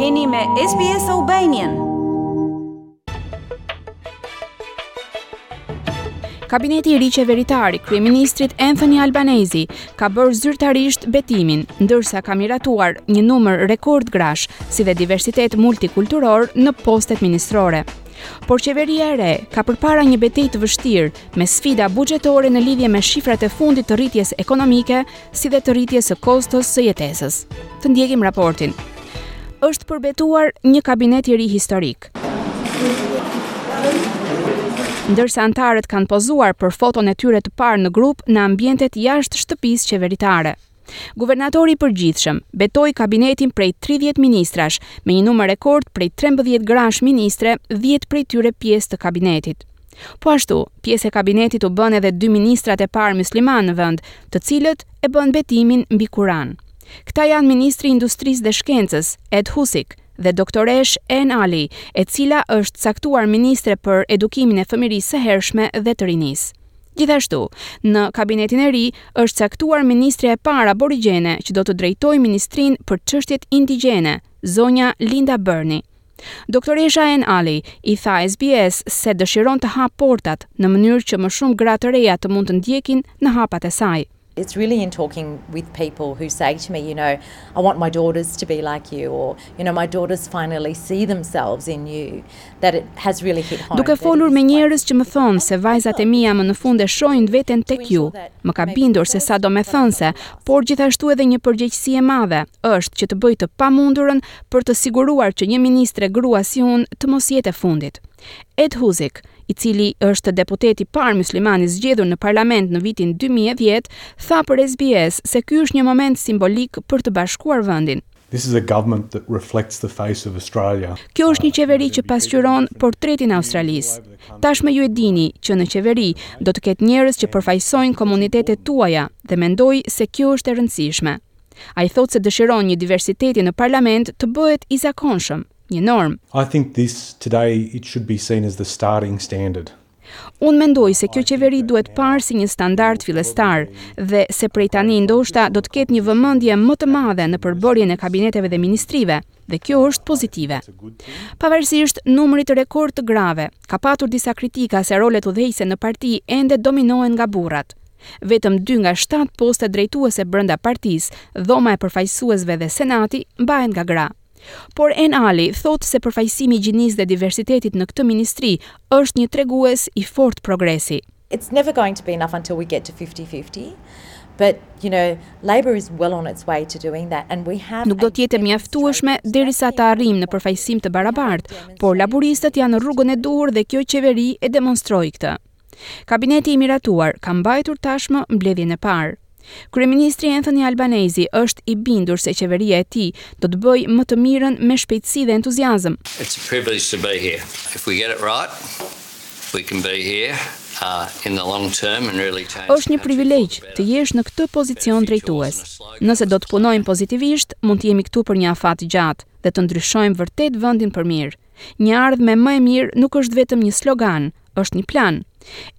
Jeni me SBS Albanian. Kabineti i ri qeveritar i kryeministrit Anthony Albanese ka bërë zyrtarisht betimin, ndërsa ka miratuar një numër rekord grash, si dhe diversitet multikulturor në postet ministrore. Por qeveria e re ka përpara një betejë të vështirë, me sfida buxhetore në lidhje me shifrat e fundit të rritjes ekonomike, si dhe të rritjes së kostos së jetesës. Të ndjekim raportin. Është përbetuar një kabinet i ri historik. Ndërsa anëtarët kanë pozuar për foton e tyre të parë në grup në ambientet jashtë shtëpisë qeveritare. Guvernatori i përgjithshëm betoi kabinetin prej tridhjetë ministrash, me një numër rekord prej trembëdhjetë grash ministre, dhjetë prej tyre pjesë të kabinetit. Po ashtu, pjesë e kabinetit u bënë edhe dy ministrat e parë myslimanë në vend, të cilët e bënë betimin mbi Kur'an. Këta janë ministri i Industrisë dhe Shkencës, Ed Husic, dhe doktoreshë Anne Aly, e cila është caktuar ministre për Edukimin e Fëmirisë së Hershme dhe të Rinisë. Gjithashtu, në kabinetin e ri është caktuar ministrja e parë aborigjene që do të drejtojë Ministrinë për Çështjet Indigjene, zonja Linda Burney. Doktoresha Anne Aly i tha SBS se dëshiron të hapë portat në mënyrë që më shumë gra të reja të mund të ndjekin në hapat e saj. It's really in talking with people who say to me you know I want my daughters to be like you or you know my daughters finally see themselves in you that it has really hit home. Duke folur me njerëz që më thonë se vajzat e mia më në fund e shohin veten tek ju, më ka bindur se sa domethënëse, por gjithashtu edhe një përgjegjësi e madhe është që të bëj të pamundurën për të siguruar që një ministre grua si unë të mos jetë e fundit. Ed Husic, i cili është deputeti i parë mysliman i zgjedhur në parlament në vitin dy mijë e dhjetë, tha për SBS se ky është një moment simbolik për të bashkuar vendin. This is a government that reflects the face of Australia. Kjo është një qeveri që pasqyron portretin e Australisë. Tashmë ju e dini që në qeveri do të ketë njerëz që përfaqësojnë komunitetet tuaja dhe mendoj se kjo është e rëndësishme. Ai thotë se dëshiron që diversiteti në parlament të bëhet i zakonshëm. një normë. I think this today it should be seen as the starting standard. Unë mendoj se kjo qeveri duhet parë si një standard fillestar dhe se prej tani ndoshta do të ketë një vëmendje më të madhe në përbërjen e kabineteve dhe ministrive dhe kjo është pozitive. Pavarësisht numrit rekord të grave, ka patur disa kritika se rolet udhëheqëse në parti ende dominohen nga burrat. Vetëm 2 nga 7 poste drejtuese brenda partisë, Dhoma e Përfaqësuesve dhe Senati mbahen nga gra. Por Anne Aly thotë se përfaqësimi i gjinisë dhe diversitetit në këtë ministri është një tregues i fortë progresi. It's never going to be enough until we get to fifty fifty, but you know Labour is well on its way to doing that and we have Nuk do të jetë e mjaftueshme derisa të arrijmë në përfaqësim të barabartë, por Laburistët janë në rrugën e duhur dhe kjo qeveri e demonstroi këtë. Kabineti i miratuar ka mbajtur tashmë mbledhjen e parë. Kryeministri Anthony Albanese është i bindur se qeveria e tij do të bëjë më të mirën me shpejtësi dhe entuziazëm. It's a privilege to be here. If we get it right, we can be here in the long term and really change the country for the better. Është një privilegj të jesh në këtë pozicion drejtues. Nëse do të punojmë pozitivisht, mund të jemi këtu për një afat gjatë dhe të ndryshojmë vërtet vendin për mirë. Një e ardhme më e mirë nuk është vetëm një slogan, Është një plan.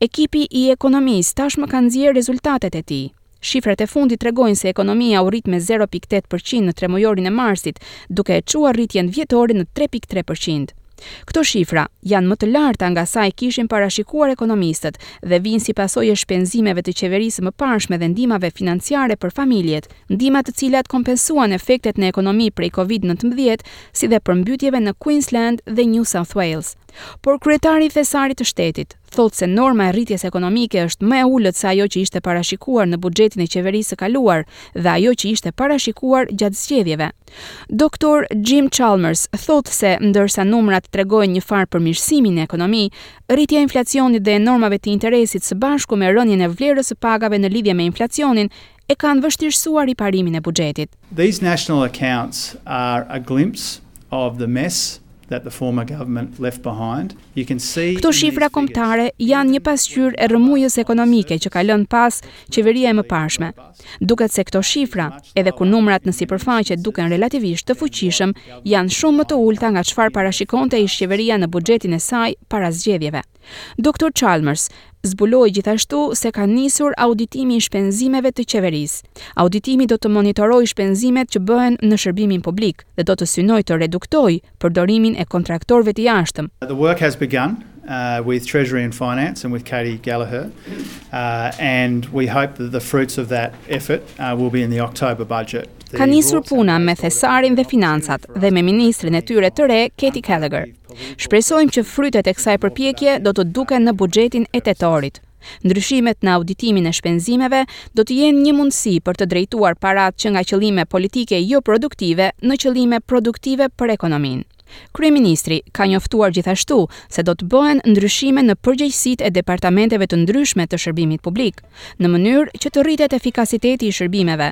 Ekipi i ekonomisë tashmë ka nxjerrë rezultatet e tij. Shifrat e fundit tregojnë se ekonomia u rrit me zero pikë tetë për qind në tremujorin e marsit, duke e çuar rritjen vjetore në tre pikë tre për qind. Këto shifra janë më të larta nga sa e kishin parashikuar ekonomistët dhe vijnë si pasojë e shpenzimeve të qeverisë së mëparshme dhe ndihmave financiare për familjet, ndihma të cilat kompensuan efektet në ekonomi prej Covid nëntëmbëdhjetë, si dhe përmbytjeve në Queensland dhe New South Wales. Por kryetari i Thesarit të Shtetit, thotë se norma e rritjes ekonomike është më e ulët se ajo që ishte parashikuar në buxhetin e qeverisë së kaluar dhe ajo që ishte parashikuar gjatë zgjedhjeve. Doktor Jim Chalmers thotë se ndërsa numrat tregojnë një farë përmirësimi në ekonomi, rritja e inflacionit dhe e normave të interesit së bashku me rënien e vlerës së pagave në lidhje me inflacionin, e kanë vështirësuar riparimin e buxhetit. These national accounts are a glimpse of the mess that the former government left behind. You can see Këto shifra kombëtare janë një pasqyrë e rrëmujës ekonomike që ka lënë pas qeveria e mëparshme. Duket se këto shifra, edhe kur numrat në sipërfaqe duken relativisht të fuqishëm, janë shumë më të ulëta nga çfarë parashikonte ish-qeveria në buxhetin e saj para zgjedhjeve. Doktor Chalmers zbuloi gjithashtu se ka nisur auditimi i shpenzimeve të qeverisë. Auditimi do të monitorojë shpenzimet që bëhen në shërbimin publik dhe do të synojë të reduktojë përdorimin e kontraktorëve të jashtëm. The work has begun with Treasury and Finance and with Katy Gallagher and we hope that the fruits of that effort will be in the October budget. Ka nisur puna me Thesarin dhe Financat dhe me ministren e tyre të re, Katy Gallagher. Shpresojmë që frytet e kësaj përpjekje do të duken në buxhetin e tetorit. Ndryshimet në auditimin e shpenzimeve do të jenë një mundësi për të drejtuar paratë që nga qëllime politike joproduktive në qëllime produktive për ekonominë. Kryeministri ka njoftuar gjithashtu se do të bëhen ndryshime në përgjegjësitë e departamenteve të ndryshme të shërbimit publik, në mënyrë që të rritet efikasiteti i shërbimeve,